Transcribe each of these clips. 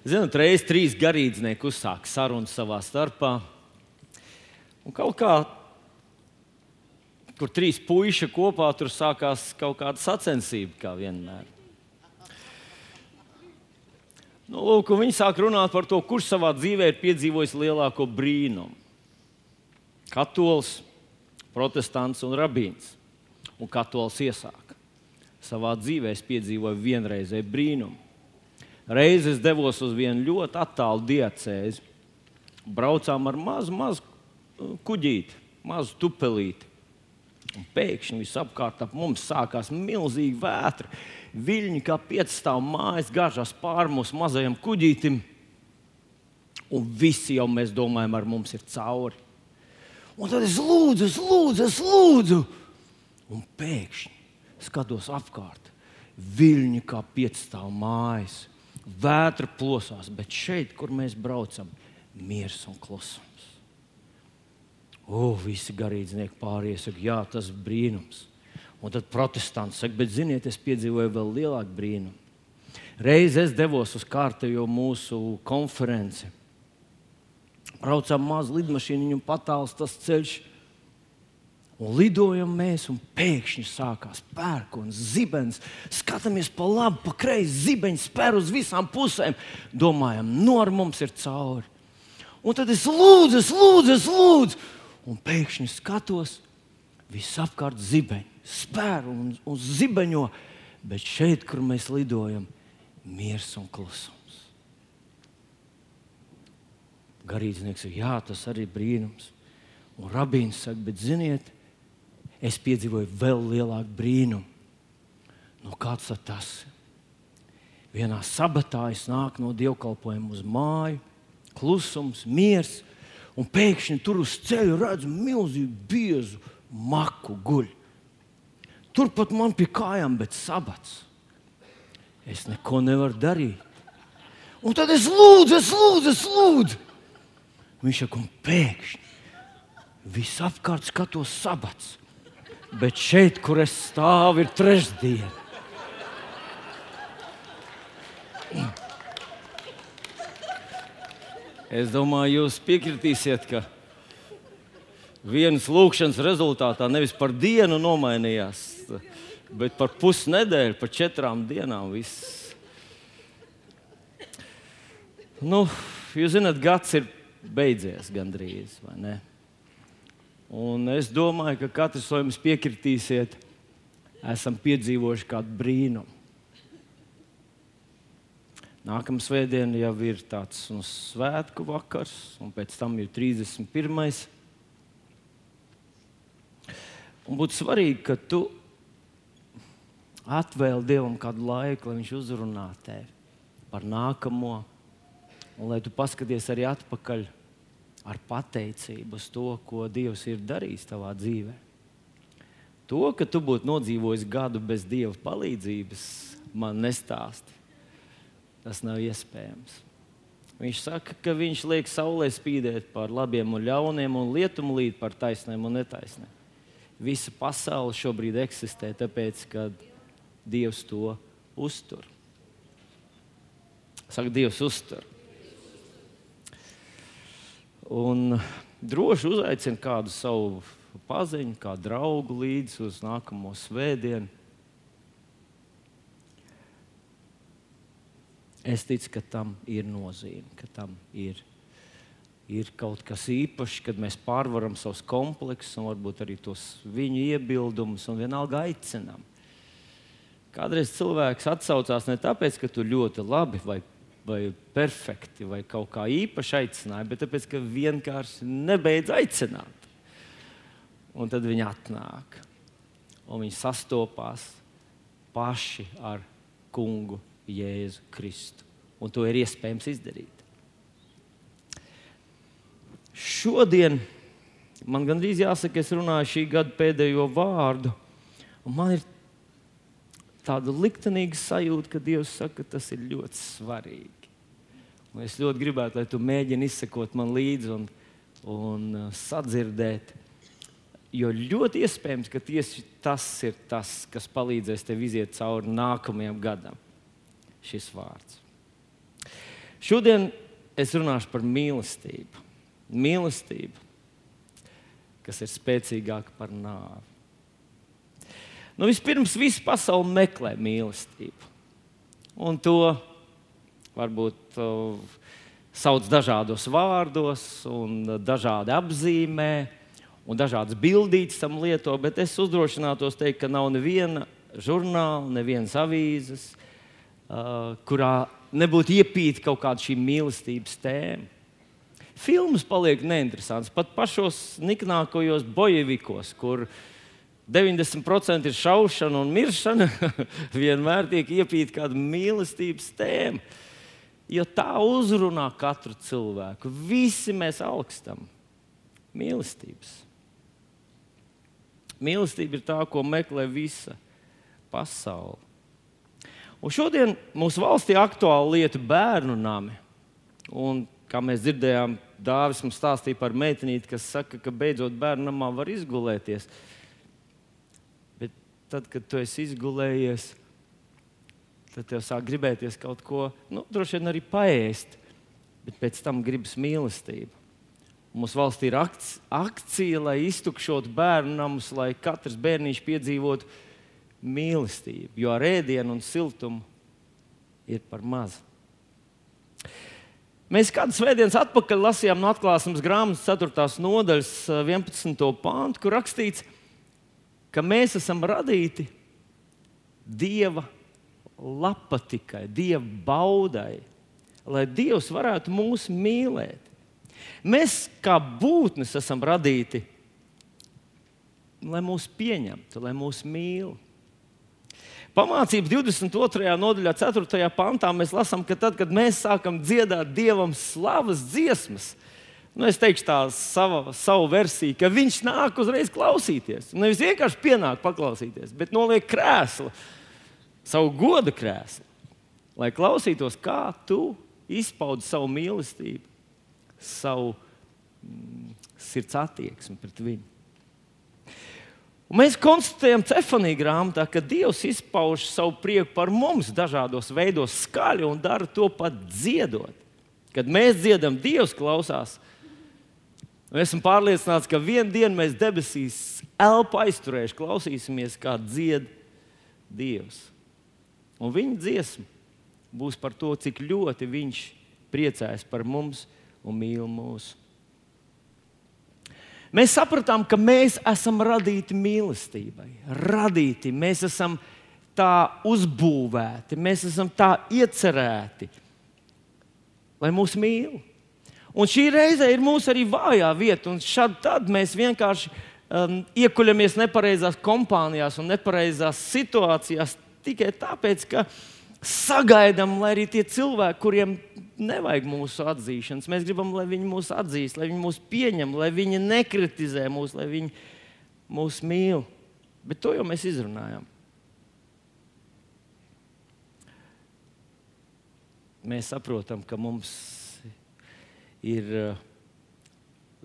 Zināt, reizes trīs garīdznieki uzsāka sarunu savā starpā. Un kaut kā, kur trīs puiši kopā, tur sākās kaut kāda sacensība, kā vienmēr. Nu, lūk, viņi sāk runāt par to, kurš savā dzīvē ir piedzīvojis lielāko brīnumu. Katolis, protestants un rabīns. Un katolis iesāka. Savā dzīvē es piedzīvoju vienreizēju brīnumu. Reiz es devos uz vienu ļoti attālu diacēzi. Braucām ar mazu, mazu uh, kuģīti, mazu tupelīti. Un pēkšņi visapkārt ap mums sākās milzīga vētra. Viļņi kā piecstāv mājas gāžās pāri mūsu mazajam kuģītim. Un visi jau mēs domājam, ar mums ir cauri. Un tad es lūdzu, es lūdzu, es lūdzu. Un pēkšņi skatos apkārt. Viļņi kā piecstāv mājas vētra plosās, bet šeit, kur mēs braucam, miers un klusums. O, visi garīdznieki pārējie saka, jā, tas ir brīnums. Un tad protestanti saka, bet ziniet, es piedzīvoju vēl lielāku brīnumu. Reiz es devos uz kārtējo mūsu konferenci. Braucām mazu lidmašīnu, un patāls tas ceļš Un lidojam mēs, un pēkšņi sākās pērkons, zibens. Skatāmies pa labi, pa kreisi, zibeņš spēr uz visām pusēm. Domājam, no ar mums ir cauri. Un tad es lūdzu, es lūdzu, es lūdzu. Un pēkšņi skatos, visapkārt zibeņi spēr un, un zibeņo. Bet šeit, kur mēs lidojam, miers un klusums. Garīdznieks ir jā, tas arī brīnums. Un rabīns saka, bet ziniet, es piedzīvoju vēl lielāku brīnumu. Nu, kāds tas ir? Vienā sabatā es nāku no dievkalpojuma uz māju, klusums, miers, un pēkšņi tur uz ceļa redzu milzīgu biezu maku guļ. Turpat man pie kājām, bet sabats. Es neko nevaru darīt. Un tad es lūdzu, es lūdzu, es lūdzu. Viņš saka, un pēkšņi visapkārt skatos sabats bet šeit, kur es stāvu, ir trešdiena. Es domāju, jūs piekritīsiet, ka vienas lūkšanas rezultātā nevis par dienu nomainījās, bet par pusnedēļu, par četrām dienām. Viss. Nu, jūs zināt, gads ir beidzies gandrīz, vai ne? Un es domāju, ka katrs no jums piekritīsiet, esam piedzīvojuši kādu brīnumu. Nākamā svētdiena jau ir tāds nu, svētku vakars, un pēc tam ir 31. Un būtu svarīgi, ka tu atvēl Dievam kādu laiku, lai Viņš uzrunā tevi par nākamo, un lai tu paskaties arī atpakaļ ar pateicību uz to, ko Dievs ir darījis tavā dzīvē. To, ka tu būtu nodzīvojis gadu bez Dieva palīdzības, man nestāsti. Tas nav iespējams. Viņš saka, ka viņš liek saulē spīdēt par labiem un ļauniem, un lietumu līt par taisnēm un netaisnēm. Visa pasaule šobrīd eksistē, tāpēc, ka Dievs to uztur. Saka, Dievs uztur. Un droši uzaicinu kādu savu paziņu, kā draugu līdzi uz nākamo svētdienu. Es ticu, ka tam ir nozīme, ka tam ir, ir kaut kas īpašs, kad mēs pārvaram savus kompleksus un varbūt arī tos viņu iebildumus un vienalga aicinām. Kādreiz cilvēks atsaucās ne tāpēc, ka tu ļoti labi vai vai perfekti, vai kaut kā īpaši aicināja, bet tāpēc, ka vienkārši nebeidz aicināt. Un tad viņi atnāk un viņi sastopās paši ar kungu Jēzu Kristu. Un to ir iespējams izdarīt. Šodien man gandrīz jāsaka, es runāju šī gada pēdējo vārdu. Man ir tāda liktenīga sajūta, ka Dievs saka, ka tas ir ļoti svarīgi. Es ļoti gribētu, lai tu mēģini izsekot man līdzi un, un uh, sadzirdēt. Jo ļoti iespējams, ka tieši tas ir tas, kas palīdzēs tev iziet cauri nākamajam gadam. Šis vārds. Šodien es runāšu par mīlestību. Mīlestību, kas ir spēcīgāka par nāvi. Nu, vispirms, visa pasaule meklē mīlestību. Un to varbūt uh, sauc dažādos vārdos, un dažādi apzīmē, un dažādas bildītas tam lieto, bet es uzdrošinātos teikt, ka nav neviena žurnāla, nevienas avīzes, uh, kurā nebūtu iepīta kaut kāda šī mīlestības tēma. Filmas paliek neinteresants pat pašos niknākajos bojevikos, kur 90% ir šaušana un miršana, vienmēr tiek iepīta kāda mīlestības tēma. Jo tā uzrunā katru cilvēku. Visi mēs augstam mīlestības. Mīlestība ir tā, ko meklē visa pasaule. Un šodien mūsu valstī ir aktuāla lieta bērnu nami. Un, kā mēs dzirdējām, Dāvis mums stāstīja par meitenīti, kas saka, ka beidzot bērnu namā var izgulēties. Bet tad, kad tu esi izgulējies, tad tev sāk gribēties kaut ko, nu, droši vien arī paēst, bet pēc tam gribas mīlestību. Mūsu valstī ir akcija, lai iztukšotu bērnu namus, lai katrs bērniņš piedzīvotu mīlestību, jo ar ēdienu un siltumu ir par mazu. Mēs kādu svētdienas atpakaļ lasījām no atklāsmes grāmatas 4. nodaļas 11. pāntu, kur rakstīts, ka mēs esam radīti Dieva lapatikai, Dieva baudai, lai Dievs varētu mūs mīlēt. Mēs kā būtnes esam radīti, lai mūs pieņemtu, lai mūs mīlētu. Pamācības 22. nodaļā, 4. pantā mēs lasām, ka tad, kad mēs sākam dziedāt Dievam slavas dziesmas, nu, es teikšu tā sava, savu versiju, ka viņš nāk uzreiz klausīties. Nevis vienkārši pienāk paklausīties, bet noliek krēslu, savu godu krēslu, lai klausītos, kā tu izpaudi savu mīlestību, savu mm, sirds attieksmi pret viņu. Un mēs konstatējam Cefanī grāmatā, ka Dievs izpauž savu prieku par mums dažādos veidos, skaļi un dara to pat dziedot. Kad mēs dziedam, Dievs klausās. Esmu pārliecināts, ka vienā dienā mēs debesīs elpu aizturējuši, klausīsimies, kā dzied Dievs. Un viņa dziesma būs par to, cik ļoti Viņš priecājas par mums un mīl mūsu. Mēs sapratām, ka mēs esam radīti mīlestībai. Radīti, mēs esam tā uzbūvēti, mēs esam tā iecerēti, lai mūs mīl. Un šī reize ir mūsu arī vājā vieta, un šad tad mēs vienkārši um, iekuļamies nepareizās kompānijās un nepareizās situācijās tikai tāpēc, ka sagaidām, lai arī tie cilvēki, kuriem nevajag mūsu atzīšanas. Mēs gribam, lai viņi mūs atzīst, lai viņi mūs pieņem, lai viņi nekritizē mūs, lai viņi mūs mīl. Bet to jau mēs izrunājām. Mēs saprotam, ka mums ir. Uh,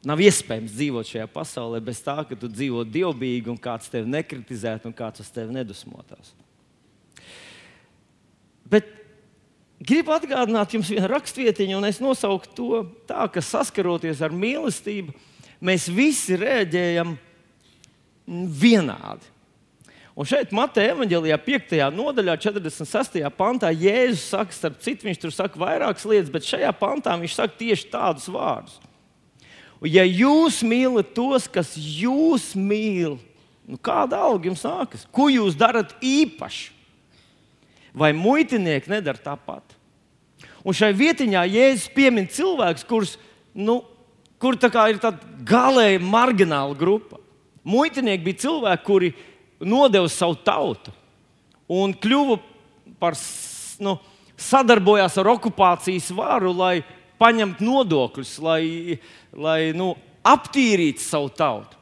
nav iespējams dzīvot šajā pasaulē bez tā, ka tu dzīvo dievbijīgi un kāds tevi nekritizētu un kāds uz tevi nedusmotās. Bet Gribu atgādināt jums vienu rakstvietiņu, un es nosauktu to tā, ka saskaroties ar mīlestību, mēs visi reaģējam vienādi. Un šeit Mateja evanģēlijā 5. nodaļā, 46. pantā, Jēzus saka, starp citu, viņš tur saka vairākas lietas, bet šajā pantā viņš saka tieši tādus vārdus. Un, ja jūs mīlat tos, kas jūs mīl, nu kāda alga jums nākas? Ko jūs darat īpaši? Vai muitinieki nedara tāpat. Un šai vietiņā Jēzus piemin cilvēkus, kurus, nu, kur tā ir tāda galēji margināla grupa. Muitinieki bija cilvēki, kuri nodeva savu tautu un kļuva par, nu, sadarbojās ar okupācijas varu, lai paņemtu nodokļus, lai, lai nu, aptīrītu savu tautu.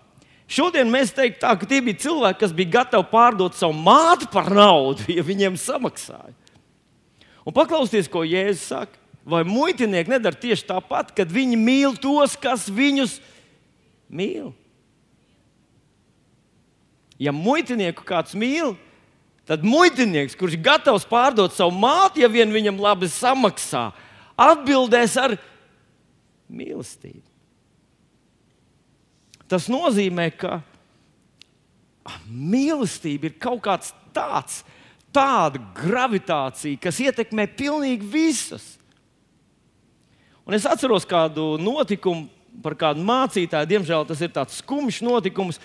Šodien mēs teiktu, tā, ka tie bija cilvēki, kas bija gatavi pārdot savu māti par naudu, ja viņiem samaksāja. Un paklausieties, ko Jēzus saka. Vai muitinieki nedara tieši tāpat, kad viņi mīl tos, kas viņus mīl? Ja muitinieku kāds mīl, tad muitinieks, kurš gatavs pārdot savu māti, ja vien viņam labi samaksā, atbildēs ar mīlestību. Tas nozīmē, ka mīlestība ir kaut kāds tāds, tāda gravitācija, kas ietekmē pilnīgi visus. Un es atceros kādu notikumu par kādu mācītāju. Diemžēl tas ir tāds skumjš notikums.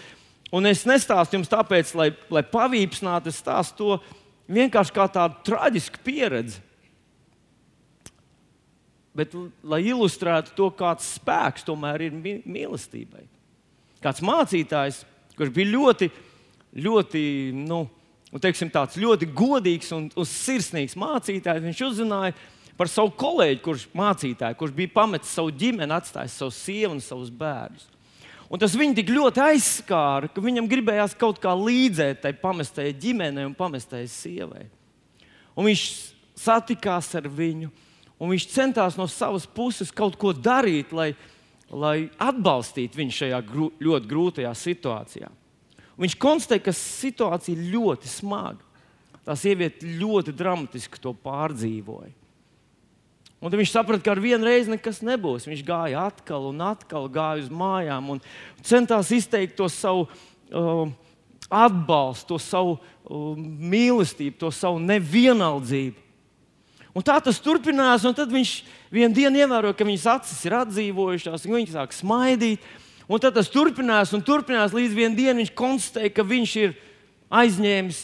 Un es nestāstu jums tāpēc, lai, lai pavīpsnātu, es stāstu to vienkārši kā tādu traģisku pieredzi. Bet, lai ilustrētu to, kāds spēks tomēr ir mīlestībai. Kāds mācītājs, kurš bija ļoti, ļoti, nu, teiksim, ļoti godīgs un sirsnīgs mācītājs, viņš uzzināja, par savu kolēģi, kurš mācītāju, kurš bija pametis savu ģimeni, atstājis savu sievu un savus bērnus. Un tas viņu tik ļoti aizskāra, ka viņam gribējās kaut kā līdzēt tai pamestajai ģimenei un pamestajai sievai. Un viņš satikās ar viņu, un viņš centās no savas puses kaut ko darīt, lai, lai atbalstītu viņu šajā grū, ļoti grūtajā situācijā. Viņš konstatēja, ka situācija ir ļoti smaga. Tā sieviete ļoti dramatiski to pārdzīvoja. Un viņš saprata, ka ar vienu reizi nekas nebūs. Viņš gāja atkal un atkal, gāja uz mājām un centās izteikt to savu uh, atbalstu, to savu uh, mīlestību, to savu nevienaldzību. Un tā tas turpinās, un tad viņš vienā dienā ievēroja, ka viņas acis ir atdzīvojušās, un viņš sāk smaidīt. Un tad tas turpinās un turpinās līdz vienā dienā viņš konstatēja, ka viņš ir aizņēmis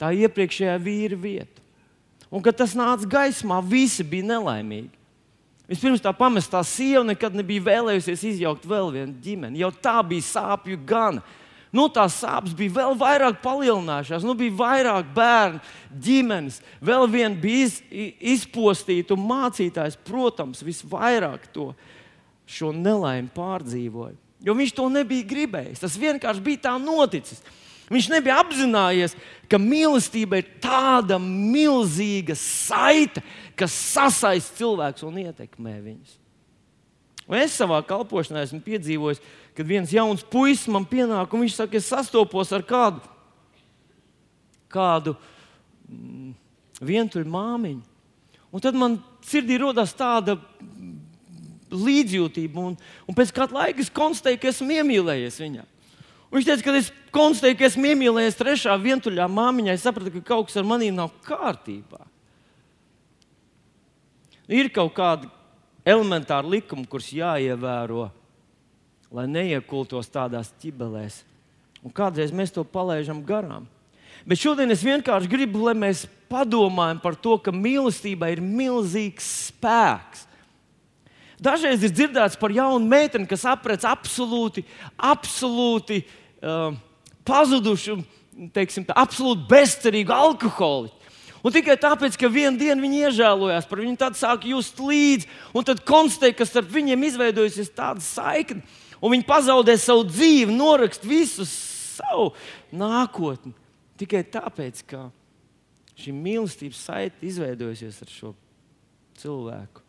tā iepriekšējā vīra vietu. Un, kad tas nāca gaismā, visi bija nelaimīgi. Vispirms tā pamestā sieva nekad nebija vēlējusies izjaukt vēl vienu ģimeni. Jau tā bija sāpju gana. Nu, tās sāpes bija vēl vairāk palielinājušās, nu, bija vairāk bērnu, ģimenes, vēl viena bija iz, izpostīta, un mācītājs, protams, visvairāk to nelaimi pārdzīvoja. Jo viņš to nebija gribējis. Tas vienkārši bija tā noticis. Viņš nebija apzinājies, ka mīlestība ir tāda milzīga saite, kas sasaista cilvēkus un ietekmē viņus. Un es savā kalpošanā esmu piedzīvojis, kad viens jauns puisis man pienāk un viņš saka, es sastopos ar kādu, kādu mm, vientuļu māmiņu. Un tad man sirdī rodas tāda līdzjūtība, un, un pēc kāda laika es konstatēju, ka esmu iemīlējies viņā. Viņš teica, kad es konstatēju, ka esmu iemīlējies trešā vientuļā māmiņā, es sapratu, ka kaut kas ar maniem nav kārtībā. Ir kaut kādi elementāri likumi, kurus jāievēro, lai neiekultos tādās ķibelēs. Un kādreiz mēs to palaidām garām. Bet šodien es vienkārši gribu, lai mēs padomājam par to, ka mīlestībai ir milzīgs spēks. Dažreiz ir dzirdēts par jaunu meiteni, kas aprec absolūti, absolūti uh, pazuduši, teiksim, tā, absolūti bezcerīgi alkoholiķi. Un tikai tāpēc, ka vienā dienā viņi iežēlojās par viņu, tad sāk just līdzi, un tad konstatēja, ka starp viņiem izveidojusies tāda saikne, un viņi pazaudē savu dzīvi, norakst visu savu nākotni. Tikai tāpēc, ka šī mīlestības saite izveidojusies ar šo cilvēku,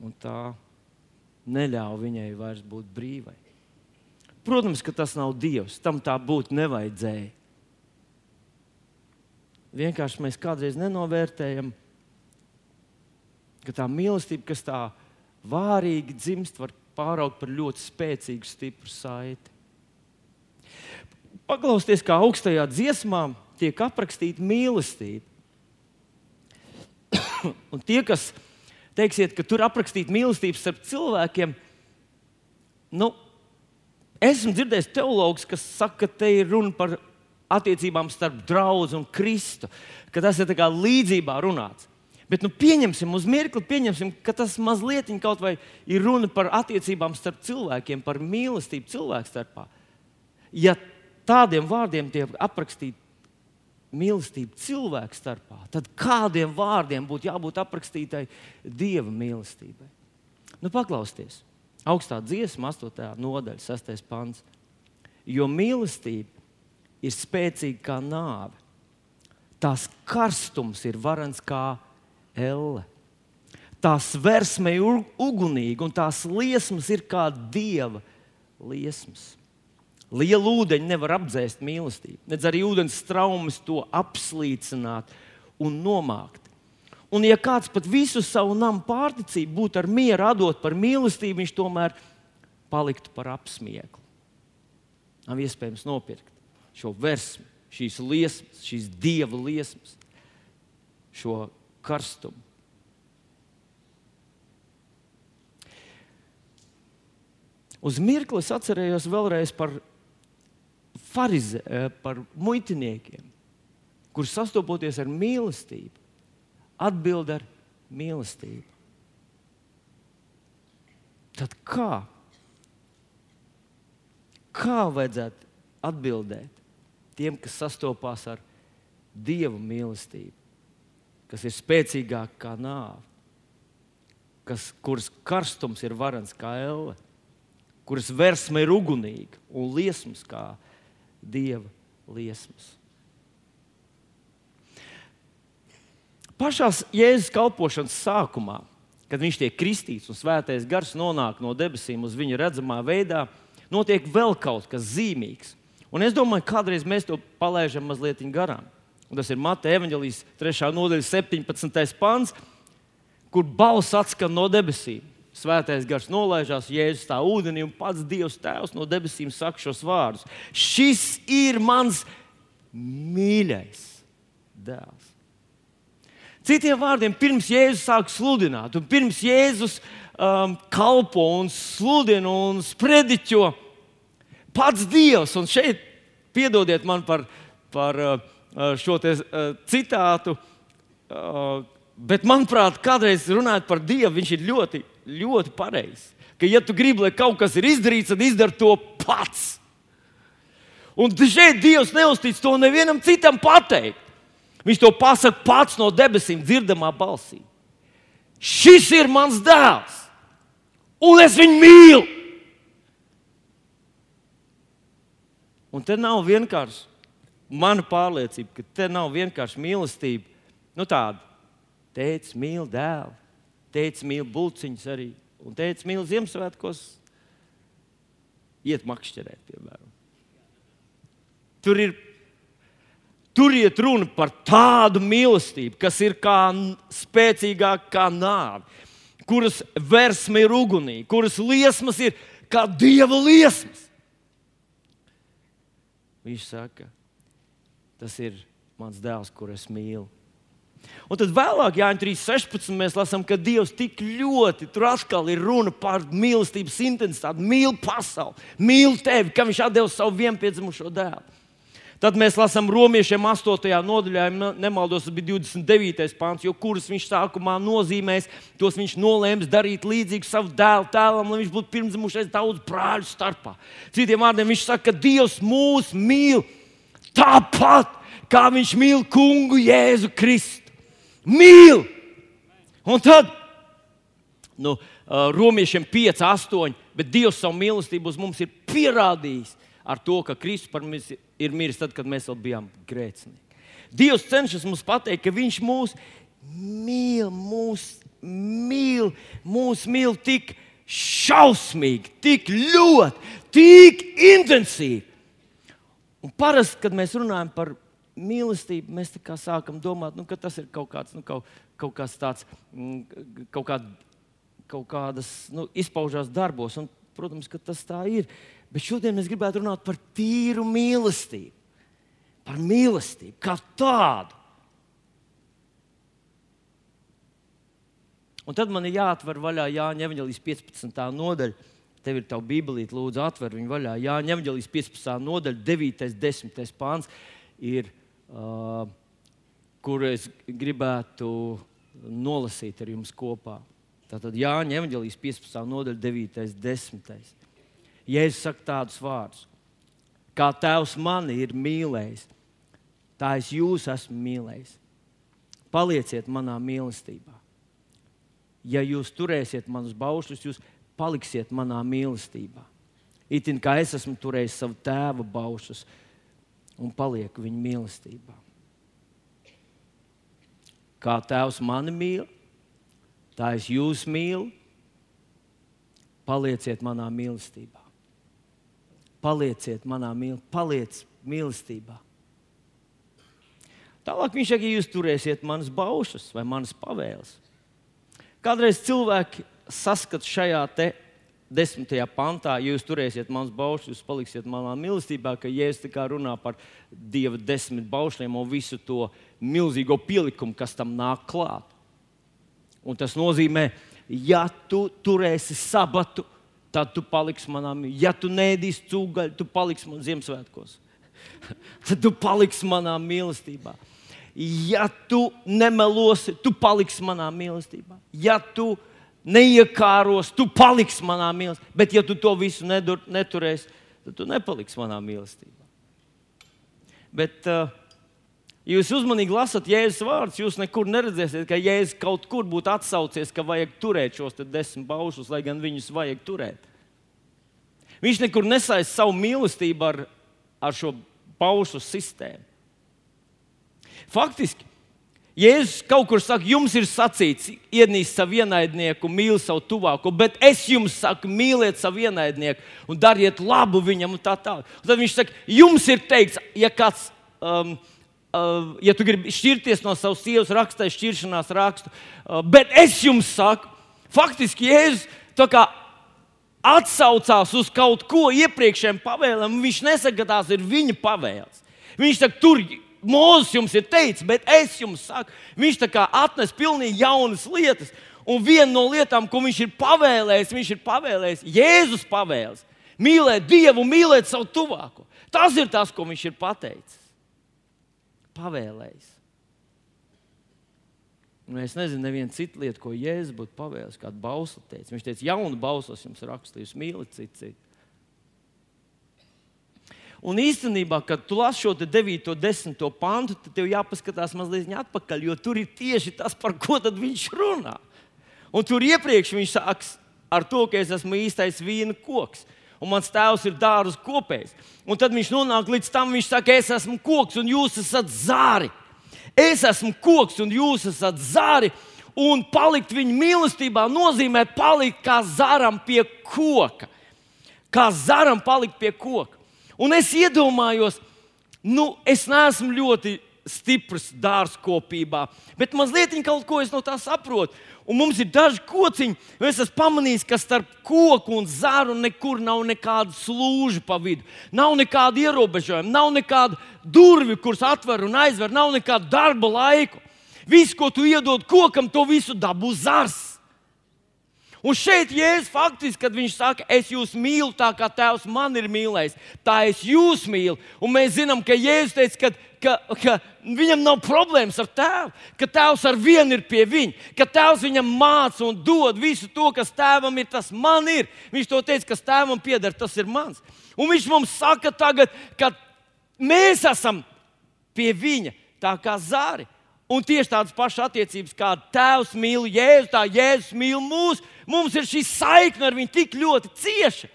un tā neļauj viņai vairs būt brīvai. Protams, ka tas nav Dievs. Tam tā būt nevajadzēja. Vienkārši mēs kādreiz nenovērtējam, ka tā mīlestība, kas tā vārīgi dzimst, var pāraugt par ļoti spēcīgu, stipru saiti. Paklausieties, kā augstajā dziesmā tiek aprakstīta mīlestība. Un tie, kas teiksiet, ka tur aprakstīta mīlestība starp cilvēkiem, nu, Esmu dzirdējis teologus, kas saka, ka te ir runa par attiecībām starp draugu un Kristu, ka tas ir līdzībā runāts. Bet nu, pieņemsim uz mirkli, pieņemsim, ka tas mazliet kaut vai ir runa par attiecībām starp cilvēkiem, par mīlestību cilvēku starpā. Ja tādiem vārdiem tiek aprakstīta mīlestība cilvēku starpā, tad kādiem vārdiem būtu jābūt aprakstītai dieva mīlestībai? Nu, paklausieties! augstā dziesma, 8. nodaļa, 6. pants. Jo mīlestība ir spēcīga kā nāve. Tās karstums ir varants kā elle. Tās versme ir ugunīga un tās liesmas ir kā dieva liesmas. Liela ūdeņa nevar apdzēst mīlestību, nedz arī ūdens traumas to apslīcināt un nomākt. Un, ja kāds pat visu savu namu pārticību būtu ar mieru atdot par mīlestību, viņš tomēr paliktu par apsmieklu. Nav iespējams nopirkt šo versmu, šīs liesmas, šīs dieva liesmas, šo karstumu. Uz mirkli es atcerējos vēlreiz par, farize, eh, par muitiniekiem, kurus sastopoties ar mīlestību, atbild ar mīlestību. Tad kā? Kā vajadzētu atbildēt tiem, kas sastopās ar Dieva mīlestību, kas ir spēcīgāka kā nāve, kas, kuras karstums ir varants kā elle, kuras versme ir ugunīga un liesmas kā Dieva liesmas? pašā Jēzus kalpošanas sākumā, kad viņš tiek kristīts un svētais gars nonāk no debesīm uz viņa redzamā veidā, notiek vēl kaut kas zīmīgs. Un es domāju, kādreiz mēs to palaidām mazliet garām. Un tas ir Mata evanģelijas 3. nodaļa, 17. pāns, kur balss atskan no debesīm. Svētais gars nolaižās, jēzus tā ūdenī, un pats Dievs Tēvs no debesīm saka šos vārdus: Šis ir mans mīļais dēls. Citiem vārdiem, pirms Jēzus sāk sludināt, un pirms Jēzus um, kalpo un sludina un sprediķo pats Dievs. Un šeit piedodiet man par, par uh, uh šo te, uh, citātu, bet manuprāt, kādreiz runājot par Dievu, viņš ir ļoti, ļoti pareizs. Ka, ja tu gribi, lai kaut kas ir izdarīts, tad izdari to pats. Un šeit Dievs neuztic to nevienam citam pateikt. Viņš to pasaka pats no debesīm, dzirdamā balsī. Šis ir mans dēls, un es viņu mīlu. Un te nav vienkārši mana pārliecība, ka te nav vienkārši mīlestība. Nu, tāda teica, mīl dēlu, teica, mīl buļciņus arī, un teica, mīl Ziemassvētkos, iet makšķerēt, piemēram. Tur ir Tur iet runa par tādu mīlestību, kas ir kā spēcīgāka kā nāve, kuras versme ir ugunī, kuras liesmas ir kā dieva liesmas. Viņš saka, tas ir mans dēls, kur es mīlu. Un tad vēlāk, Jānis 3.16. mēs lasām, ka Dievs tik ļoti, tur atkal ir runa par mīlestības intensitāti, mīl pasauli, mīl tevi, ka viņš atdeva savu vienpiedzimušo dēlu. Tad mēs lasām romiešiem 8. nodaļā, ja nemaldos, tas bija 29. pāns, jo kurus viņš sākumā nozīmēs, tos viņš nolēma darīt līdzīgu savu dēlu tēlam, lai viņš būtu pirmsdzimušais daudz brāļu starpā. Citiem vārdiem viņš saka, ka Dievs mūs mīl tāpat, kā viņš mīl kungu Jēzu Kristu. Mīl! Un tad, nu, romiešiem 5, 8, bet Dievs savu mīlestību uz mums ir pierādījis ar to, ka Kristus par mums ir miris tad, kad mēs vēl bijām grēcinieki. Dievs cenšas mums pateikt, ka Viņš mūs mīl, mūs mīl, mūs mīl tik šausmīgi, tik ļoti, tik intensīvi. Un parasti, kad mēs runājam par mīlestību, mēs sākam domāt, nu, ka tas ir kaut kāds, nu, kaut, kaut kāds tāds, mm, kaut, kād, kaut kādas nu, izpaužās darbos. Un, protams, ka tas tā ir. Bet šodien mēs gribētu runāt par tīru mīlestību. Par mīlestību kā tādu. Un tad man ir jāatver vaļā Jāņa Evangelijas 15. nodaļa. Tev ir tā Bībelīte, lūdzu, atver viņu vaļā. Jāņa Evangelijas 15. nodaļa, 9. un 10. pāns, ir, uh, kur es gribētu nolasīt ar jums kopā. Tātad Jāņa Evangelijas 15. nodaļa, 9. un 10. Jēzus saka tādus vārdus: Kā Tēvs mani ir mīlējis, tā es jūs esmu mīlējis. Palieciet manā mīlestībā. Ja jūs turēsiet manus baušļus, jūs paliksiet manā mīlestībā. Itin kā es esmu turējis savu tēva baušļus un palieku viņa mīlestībā. Kā Tēvs mani mīl, tā es jūs mīlu. Palieciet manā mīlestībā. Palieciet manā mīlestībā, paliec mīlestībā. Tālāk viņš saka, ja jūs turēsiet manas baušas vai manas pavēles. Kādreiz cilvēki saskata šajā desmitajā pantā, ja jūs turēsiet manas baušas, jūs paliksiet manā mīlestībā, ka Jēzus runā par Dieva desmit baušļiem un visu to milzīgo pielikumu, kas tam nāk klāt. Un tas nozīmē, ja tu turēsi sabatu, tad tu paliksi manā mīlestībā. Ja tu nēdīsi cūgaļu, tu paliksi man Ziemassvētkos. tad tu paliksi manā mīlestībā. Ja tu nemelosi, tu paliksi manā mīlestībā. Ja tu neiekāros, tu paliksi manā mīlestībā. Bet, ja tu to visu nedur, neturēsi, tad tu nepaliksi manā mīlestībā. Bet, uh, ja jūs uzmanīgi lasat Jēzus vārdus, jūs nekur neredzēsiet, ka Jēzus kaut kur būtu atsaucies, ka vajag turēt šos desmit paušus, lai gan viņus vajag turēt. Viņš nekur nesaist savu mīlestību ar, ar šo paušu sistēmu. Faktiski, Jēzus kaut kur saka, jums ir sacīts, ienīst savu ienaidnieku, mīli savu tuvāko, bet es jums saku, mīliet savu ienaidnieku un dariet labu viņam. Tā tālāk. Tad viņš saka, jums ir teikts, ja kāds. Um, Uh, ja tu gribi šķirties no savas sievas, rakstīja šķiršanās rakstu. Uh, bet es jums saku, faktiski Jēzus atsaucās uz kaut ko iepriekšējiem pavēlēm. Viņš nesaka, ka tās ir viņa pavēles. Viņš saka, tur Mūzis jums ir teicis, bet es jums saku, viņš atnes pilnīgi jaunas lietas. Un viena no lietām, ko viņš ir pavēlējis, viņš ir pavēlējis Jēzus pavēles. Mīlēt Dievu, mīlēt savu tuvāko. Tas ir tas, ko viņš ir pateicis. Pavēlējis. Un es nezinu, neviena cita lieta, ko Jēzus būtu pavēlējis, kādu bausli teica. Viņš teica, jaunu bausli jums rakstīju, mīliet citu citu. Un īstenībā, kad tu lasi šo 9, 10 pantu, tad tev jāpaskatās mazliet atpakaļ, jo tur ir tieši tas, par ko viņš runā. Un tur iepriekš viņš sāks ar to, ka es esmu īstais vīna koks. Un mans tēvs ir dārza kopējs. Un tad viņš nonāk līdz tam, viņš saka, es esmu koks un jūs esat zāri. Es esmu koks un jūs esat zāri. Un palikt viņa mīlestībā nozīmē palikt kā zaram pie koka. Kā zaram palikt pie koka. Un es iedomājos, nu, es neesmu ļoti stiprs dārzkopībā, bet mazliet kaut ko es no tā saprotu. Un mums ir daži kociņi, un es esmu pamanījis, ka starp koku un zāru nekur nav nekāda slūža pa vidu. Nav nekāda ierobežojuma, nav nekāda durvju, kuras atver un aizver, nav nekāda darba laika. Viss, ko tu iedod kokam, to visu dabū zars. Un šeit Jēzus faktiski, kad viņš saka, es jūs mīlu tā, kā Tēvs man ir mīlējis, tā es jūs mīlu. Un mēs zinām, ka Jēzus teica, ka, ka, ka viņam nav problēmas ar Tēvu, ka Tēvs ar vienu ir pie viņa, ka Tēvs viņam māca un dod visu to, kas Tēvam ir, tas man ir. Viņš to teica, kas Tēvam pieder, tas ir mans. Un viņš mums saka tagad, ka mēs esam pie viņa tā kā zāri. Un tieši tādas pašas attiecības, kā Tēvs mīl Jēzu, tā Jēzus mīl mūsu. Mums ir šī saikne ar viņu tik ļoti cieša,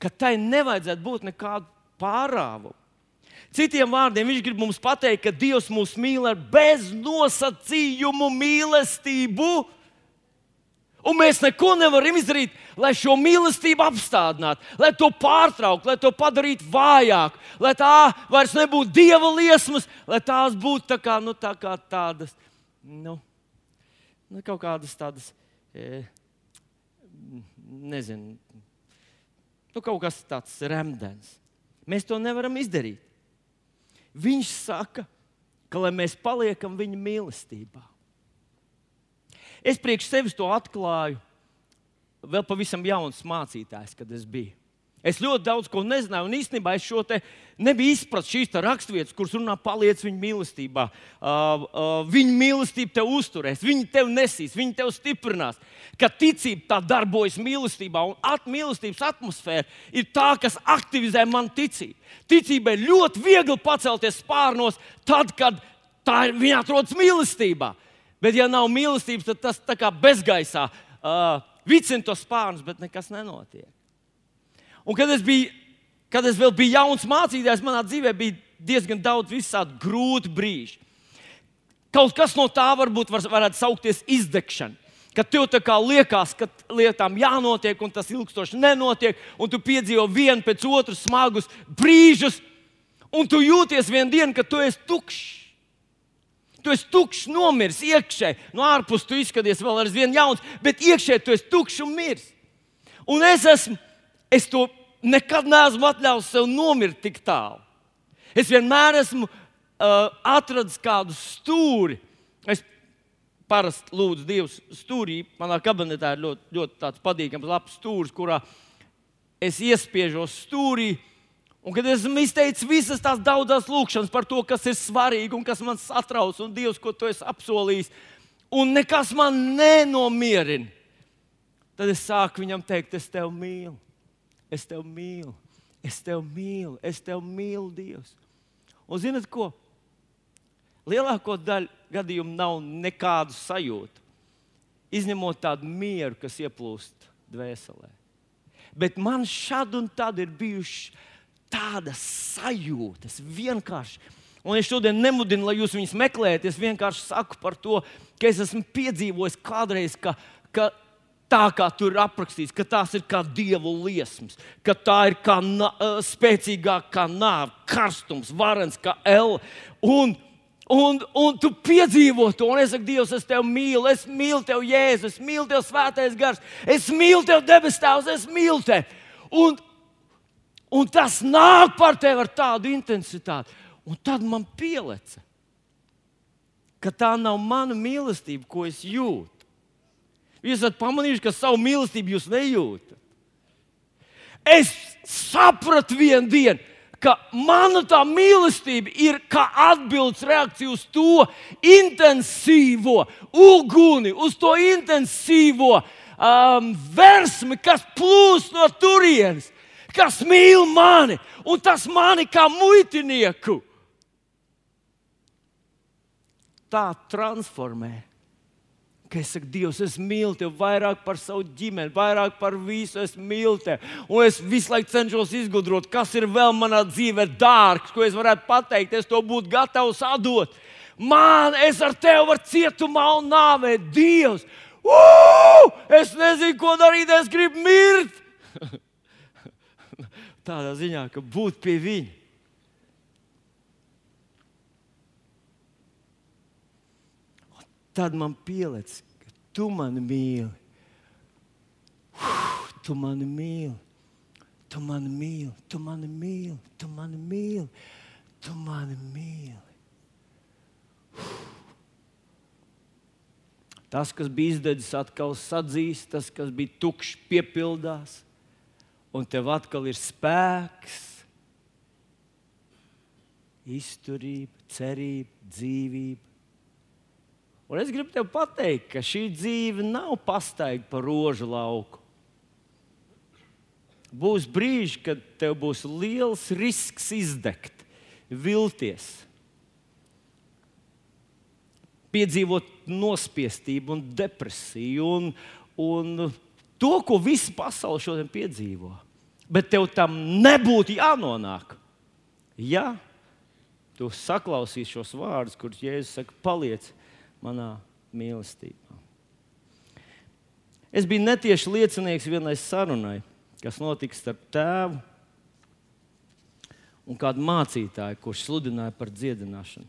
ka tai nevajadzētu būt nekādu pārāvumu. Citiem vārdiem viņš grib mums pateikt, ka Dievs mūs mīl ar beznosacījumu mīlestību. Un mēs neko nevaram izdarīt, lai šo mīlestību apstādinātu, lai to pārtrauktu, lai to padarītu vājāku, lai tā vairs nebūtu dieva liesmas, lai tās būtu tā kā, nu, tā kā tādas, nu, nu, kaut kādas tādas E, nezinu, nu, kaut kas tāds remdens. Mēs to nevaram izdarīt. Viņš saka, ka lai mēs paliekam viņa mīlestībā. Es priekš sevis to atklāju, vēl pavisam jauns mācītājs, kad es biju. Es ļoti daudz ko nezināju, un īstenībā es šo te nebiju izpratis šīs raksturvietas, kuras runā, paliec viņa mīlestībā. Uh, uh, viņa mīlestība tev uzturēs, viņa tev nesīs, viņa tev stiprinās. Ka ticība tā darbojas mīlestībā, un at, mīlestības atmosfēra ir tā, kas aktivizē man ticību. Ticībai ļoti viegli pacelties spārnos, tad, kad tā viņa atrodas mīlestībā. Bet, ja nav mīlestības, tad tas tā kā bezgaisā uh, vicina tos spārnus, bet nekas nenotiek. Un kad es, biju, kad es vēl biju jauns mācītājs, manā dzīvē bija diezgan daudz visādi grūti brīži. Kaut kas no tā varbūt var, varētu saukties izdegšana. Kad tev tā kā liekas, ka lietām jānotiek, un tas ilgstoši nenotiek, un tu piedzīvo vienu pēc otras smagus brīžus, un tu jūties vienā dienā, ka tu esi tukšs. Tu esi tukšs, nomiris iekšēji. No ārpuses tu izskaties vēl ar vienu jauns, bet iekšēji tu esi tukšs un miris. Un es esmu, es to nekad neesmu atļāvis sev nomirt tik tālu. Es vienmēr esmu uh, atradis kādu stūri. Es parasti lūdzu Dievu stūrī. Manā kabinetā ir ļoti, ļoti patīkams, labs stūris, kurā es iespiežos stūrī. Un kad esmu izteicis visas tās daudzas lūkšanas par to, kas ir svarīgi un kas man satrauc, un Dievs, ko tu esi apsolījis, un nekas man nenomierina, tad es sāku viņam teikt, es tevi mīlu, es tevi mīlu, es tevi mīlu, es tevi mīlu, Dievs. Un zinat ko? Lielāko daļu gadījumu nav nekādu sajūtu, izņemot tādu mieru, kas ieplūst dvēselē. Bet man šad un tad ir bijušas tādas sajūtas vienkārši. Un es šodien nemudinu, lai jūs viņus meklējat. Es vienkārši saku par to, ka es esmu piedzīvojis kādreiz, ka, ka tā kā tur aprakstīts, ka tās ir kā dievu liesmas, ka tā ir kā spēcīgāka kā nāve, karstums, varens kā elle. Un, un, un tu piedzīvo to, un es saku, Dievs, es tevi mīlu, es mīlu tevi, Jēzus, es mīlu tevi, Svētais Gars, es mīlu tevi, debes Tēvs, es mīlu tevi. Un, un tas nāk par tevi ar tādu intensitāti. Un tad man pielica, ka tā nav mana mīlestība, ko es jūtu. Jūs esat pamanījuši, ka savu mīlestību jūs nejūtat. Es sapratu vienu dienu, ka mana tā mīlestība ir kā atbildes reakcija uz to intensīvo uguni, uz to intensīvo um, versmi, kas plūst no turienes kas mīl mani, un tas mani kā muitinieku. Tā transformē. Ka es saku, Dievs, es mīlu tevi vairāk par savu ģimeni, vairāk par visu. Es mīlu tevi. Un es visu laiku cenšos izgudrot, kas ir vēl manā dzīvē dārgs, ko es varētu pateikt. Es to būtu gatavs atdot. Man, es ar tevi varu cietumā un nāvēt. Dievs, Uu! es nezinu, ko darīt. Es gribu mirt. tādā ziņā, ka būt pie viņa. Tad man pieliec, ka tu mani mīli. Uf, tu mani mīli. Tu mani mīli, tu mani mīli, tu mani mīli, tu mani mīli. Uf. Tas, kas bija izdedzis, atkal sadzīs, tas, kas bija tukšs, piepildās un tev atkal ir spēks, izturība, cerība, dzīvība. Un es gribu te pateikt, ka šī dzīve nav pastaiga pa rožu lauku. Būs brīži, kad tev būs liels risks izdegt, vilties, piedzīvot nospiestību, un depresiju un, un to, ko visa pasaule šodien piedzīvo. Bet tev tam nebūtu jānonāk. Ja tu saklausīsi šos vārdus, kurus Jēzus saka, paliec manā mīlestībā. Es biju netieši liecinieks vienai sarunai, kas notika starp tēvu un kādu mācītāju, kurš sludināja par dziedināšanu.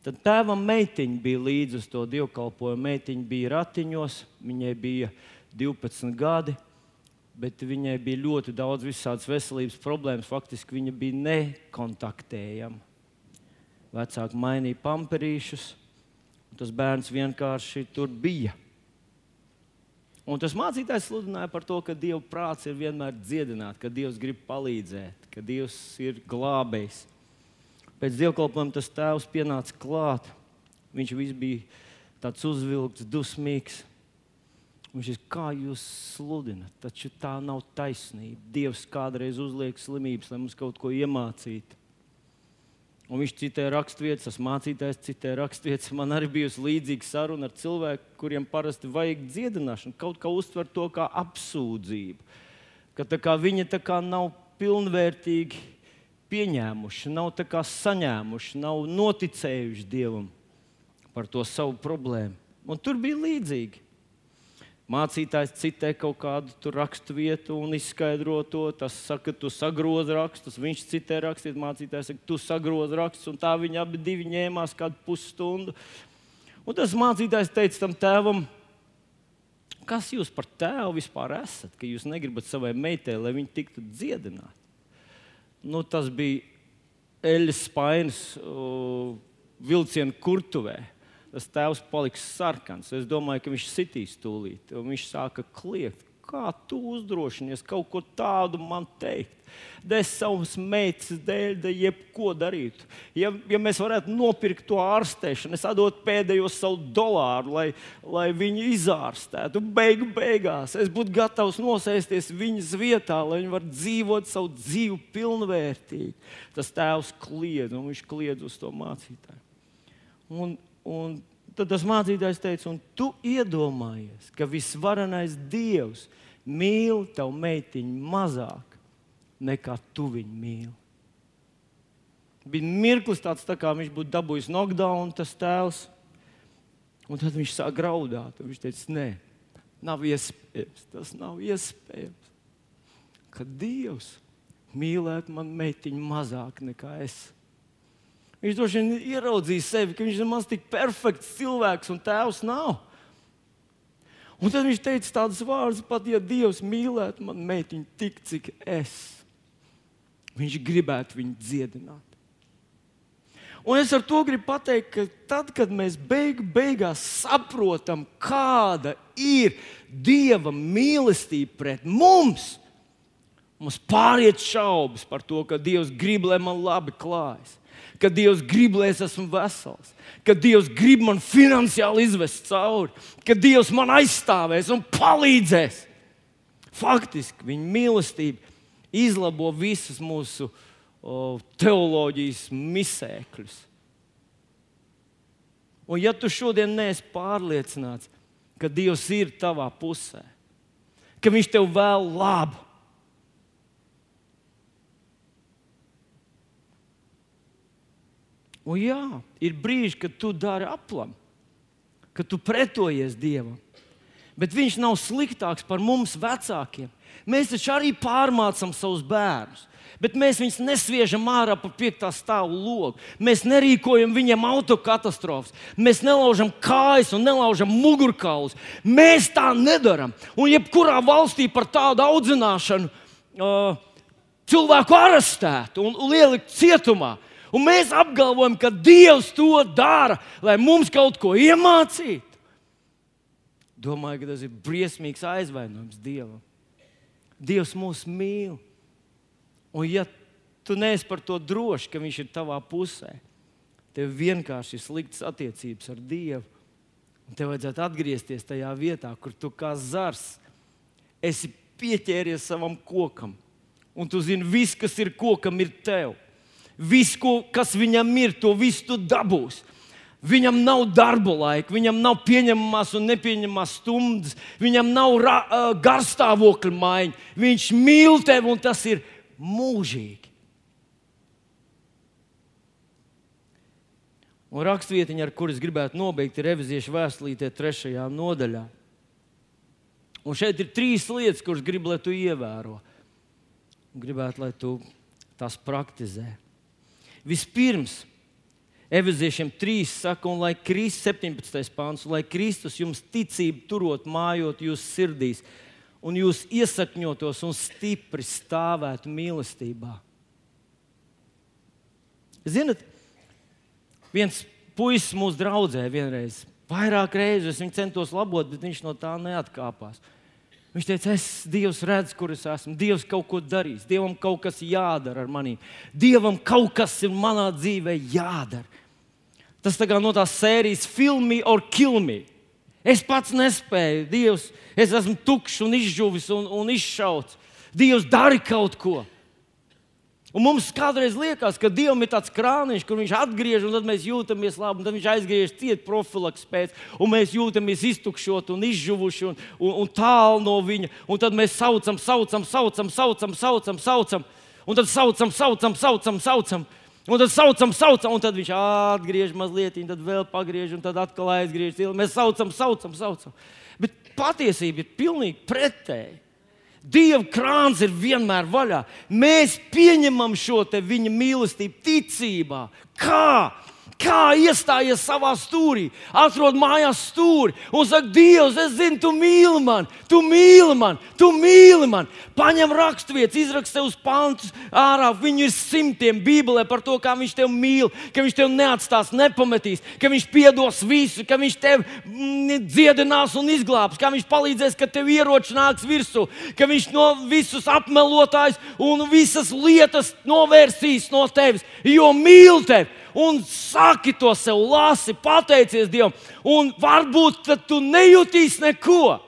Tad tēvam meitiņa bija līdzi uz to dievkalpojumu. Meitiņa bija ratiņos, viņai bija 12 gadi, bet viņai bija ļoti daudz visādas veselības problēmas. Faktiski viņa bija nekontaktējama. Vecāki mainīja pamperīšus, tas bērns vienkārši tur bija. Un tas mācītājs sludināja par to, ka Dieva prāts ir vienmēr dziedināt, ka Dievs grib palīdzēt, ka Dievs ir glābējs. Pēc dievkalpojuma tas tēvs pienāca klāt. Viņš bija tāds uzvilkts, dusmīgs. Viņš ir kā jūs sludinat, taču tā nav taisnība. Dievs kādreiz uzliek slimības, lai mums kaut ko iemācītu. Un viņš citēja raksturvietas, tas mācītājs citēja raksturvietas. Man arī bijusi līdzīga saruna ar cilvēku, kuriem parasti vajag dziedināšanu, kaut kā uztver to kā apsūdzību. Ka kā viņi tā kā nav pilnvērtīgi pieņēmuši, nav saņēmuši, nav noticējuši Dievam par to savu problēmu. Un tur bija līdzīgi. Mācītājs citē kaut kādu rakstu vietu un izskaidro to. Tas saka, tu sagrozi rakstus, viņš citē rakstīt. Mācītājs saka, tu sagrozi rakstus, un tā viņi abi ņēmās kādu pusstundu. Un tas mācītājs teica tam tēvam, kas jūs par tēvu vispār esat, ka jūs negribat savai meitai, lai viņa tiktu dziedināta. Nu, tas bija eļļas spainis vilciena kurtuvē. Tas tēvs paliks sarkans. Es domāju, ka viņš sitīs tūlīt. Viņš sāka kliegt. Kā tu uzdrošinies kaut ko tādu man teikt? Dēļ savas meitas dēļ, da jebko darītu. Ja, ja mēs varētu nopirkt to ārstēšanu, es atdotu pēdējo savu dolāru, lai, lai viņu izārstētu. Beigu beigās es būtu gatavs nosēsties viņas vietā, lai viņi varētu dzīvot savu dzīvi pilnvērtīgi. Tas tēvs kliedz, un viņš kliedz uz to mācītāju. Un, un tad tas mācītājs teica, un tu iedomājies, ka visvarenais Dievs mīl tavu meitiņu mazāk nekā tu viņu mīli. Bija mirklis tāds, tā kā viņš būtu dabūjis knockdown, tas tēls. Un tad viņš sāk graudāt. Viņš teica, nē, nav iespējams. Tas nav iespējams. Ka Dievs mīlētu manu meitiņu mazāk nekā es. Viņš droši vien ieraudzīja sevi, ka viņš ir maz tik perfekts cilvēks un tēvs nav. Un tad viņš teica tādus vārdus, pat ja Dievs mīlētu manu meitiņu tik, cik es, viņš gribētu viņu dziedināt. Un es ar to gribu pateikt, ka tad, kad mēs beigu, beigās saprotam, kāda ir Dieva mīlestība pret mums, mums pāriet šaubas par to, ka Dievs grib, lai man labi klājas ka Dievs grib, lai es esmu vesels, ka Dievs grib man finansiāli izvest cauri, ka Dievs man aizstāvēs un palīdzēs. Faktiski viņa mīlestība izlabo visus mūsu o, teoloģijas misēkļus. Un, ja tu šodien neesi pārliecināts, ka Dievs ir tavā pusē, ka Viņš tev vēl labu, Un jā, ir brīži, kad tu dari aplam, kad tu pretojies Dievam. Bet viņš nav sliktāks par mums, vecākiem. Mēs taču arī pārmācām savus bērnus. Bet mēs viņus nesviežam ārā pa piektā stāvu logu. Mēs nerīkojam viņiem autokatastrofas. Mēs nelaužam kājas un nelaužam mugurkaulus. Mēs tā nedaram. Un jebkurā valstī par tādu audzināšanu uh, cilvēku arestētu un lielikt cietumā. Un mēs apgalvojam, ka Dievs to dara, lai mums kaut ko iemācītu. Domāju, ka tas ir briesmīgs aizvainojums Dievam. Dievs mūs mīl. Un, ja tu neesi par to drošs, ka Viņš ir tavā pusē, tev vienkārši ir sliktas attiecības ar Dievu. Un tev vajadzētu atgriezties tajā vietā, kur tu kā zars esi pieķēries savam kokam. Un tu zini, viss, kas ir kokam, ir tev. Viss, ko, kas viņam ir, to visu tu dabūsi. Viņam nav darba laika, viņam nav pieņemamās un nepieņemamās stundas, viņam nav ra, uh, garstāvokļa maiņa. Viņš mīl tevi un tas ir mūžīgi. Un rakstvietiņa, ar kuras gribētu nobeigt, ir reviziešu vēstulītē, trešajā nodaļā. Un šeit ir trīs lietas, kuras gribu, lai tu ievēro. Gribētu, lai tu tās praktizē. Vispirms, Efeziešiem 3 saka, un lai Kristus 17. pāns, lai Kristus jums ticību turot, mājot jūsu sirdīs, un jūs iesakņotos un stipri stāvētu mīlestībā. Ziniet, viens puisis mūsu draudzē vienreiz, vairāk reizes viņš centos labot, bet viņš no tā neatkāpās. Viņš teica, es Dievs redzu, kur es esmu. Dievs kaut ko darīs, Dievam kaut kas jādara ar maniem. Dievam kaut kas ir manā dzīvē jādara. Tas tā kā no tās sērijas filmi or kill me. Es pats nespēju, Dievs, es esmu tukšs un izžuvis un, un izšauts. Dievs, dari kaut ko! Un mums kādreiz liekas, ka Dievam ir tāds krāniņš, kur viņš atgriež, un tad mēs jūtamies labi, un tad viņš aizgriež ciet profilaks pēc, un mēs jūtamies iztukšoti un izžuvuši un, un, un tālu no viņa. Un tad mēs saucam, saucam, saucam, saucam, saucam, saucam, un tad saucam, saucam, saucam, saucam. Un tad saucam, saucam, un tad viņš atgriež mazliet, tad vēl pagriež, un tad atkal aizgriež. Mēs saucam, saucam, saucam. Bet patiesība ir pilnīgi pretēji. Dieva krāns ir vienmēr vaļā. Mēs pieņemam šo viņa mīlestību, ticībā. Kā? Kā iestājies savā stūrī, atrod mājās stūri un saka, Dievs, es zinu, tu mīli mani, tu mīli mani, tu mīli mani. Paņem raksturvietas, izrakst sev uz pantus ārā. Viņu ir simtiem Bībelē par to, kā viņš tevi mīl, ka viņš tevi neatstās, nepametīs, ka viņš piedos visu, ka viņš tevi mm, dziedinās un izglābs, ka viņš palīdzēs, ka tev ieroči nāks virsū, ka viņš no visus apmelotājus un visas lietas novērsīs no tevis, jo mīl tevi un saki to sev, lasi, pateicies Dievam, un varbūt tu nejutīsi neko.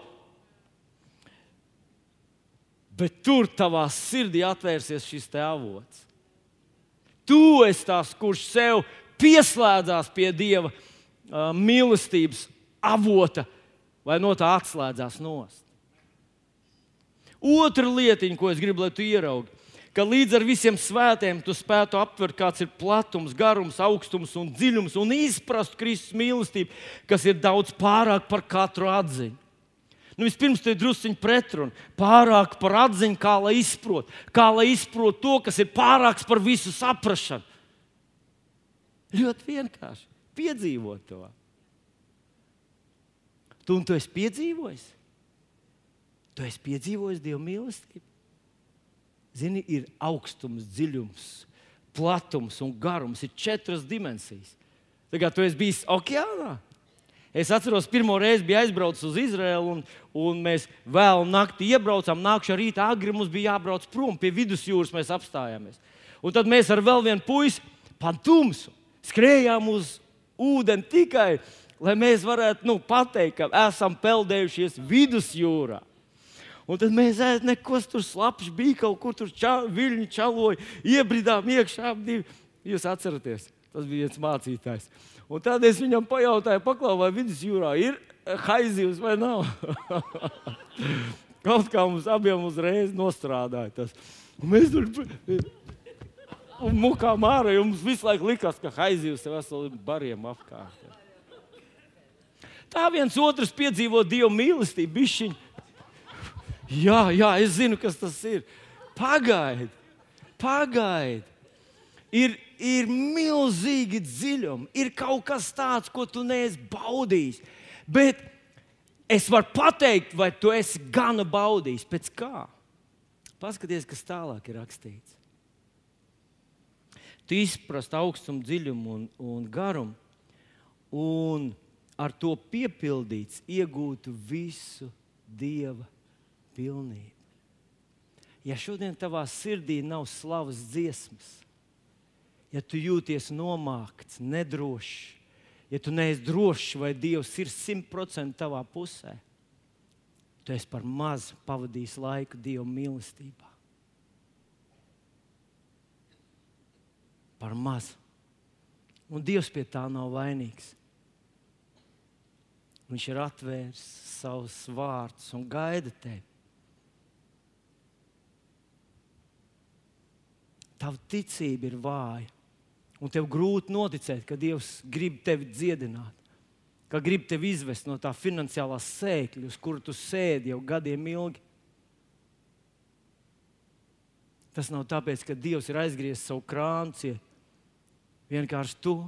Bet tur tavā sirdī atvērsies šis avots. Tu esi tas, kurš sev pieslēdzās pie Dieva uh, mīlestības avota vai no tā atslēdzās nost. Otra lietiņa, ko es gribu, lai tu ieraudzītu ka līdz ar visiem svētiem tu spētu aptvert, kāds ir platums, garums, augstums un dziļums, un izprast Kristus mīlestību, kas ir daudz pārāk par katru atziņu. Nu, vispirms tam ir druskuļi pretruna. Pārāk par atziņu, kā lai izprot, kā lai izprot to, kas ir pārāks par visu saprāšanu. Ļoti vienkārši piedzīvot to. Tu, tu esi piedzīvojis? Tu esi piedzīvojis Dieva mīlestību. Zini, ir augstums, dziļums, platums un garums. Ir četras dimensijas. Tagad tu esi bijis okeānā. Es atceros, pirmo reizi biju aizbraucis uz Izraēlu, un, un mēs vēl naktī iebraucām. Nākamā rītā agri mums bija jābrauc prom pie vidusjūras, mēs apstājāmies. Un tad mēs ar vēl vienu puisi pa tumsu skrējām uz ūdeni tikai, lai mēs varētu nu, pateikt, ka esam peldējušies vidusjūrā. Un tad mēs ēdam, neko tur slapjš bija, kaut kur tur ča, viļņi čaloja, iebridām iekšā. Jūs atceraties, tas bija viens mācītājs. Un tad es viņam pajautāju, paklau, vai vidusjūrā ir haizivs vai nav. kaut kā mums abiem uzreiz nostrādāja tas. Un mēs tur mukām ārā, un mums visu laiku likās, ka haizivs ir veseli bariem apkārt. Tā viens otrs piedzīvo dievu mīlestību, bišķiņu Jā, jā, es zinu, kas tas ir. Pagaidi, pagaidi. Ir, ir milzīgi dziļumi, ir kaut kas tāds, ko tu neesi baudījis. Bet es varu pateikt, vai tu esi gana baudījis. Pēc kā? Paskaties, kas tālāk ir rakstīts. Tu izprast augstumu, dziļumu un, un garumu, un ar to piepildīts, iegūtu visu dieva pilnību. Ja šodien tavā sirdī nav slavas dziesmas, ja tu jūties nomākts, nedrošs, ja tu neesi drošs, vai Dievs ir simtprocentīgi tavā pusē, tu esi par maz pavadījis laiku Dieva mīlestībā. Par maz. Un Dievs pie tā nav vainīgs. Viņš ir atvērs savus vārdus un gaida tevi. Tava ticība ir vāja. Un tev grūti noticēt, ka Dievs grib tevi dziedināt, ka grib tevi izvest no tā finansiālā sēkļa, uz kuru tu sēdi jau gadiem ilgi. Tas nav tāpēc, ka Dievs ir aizgriezis savu krānu. Vienkārši tu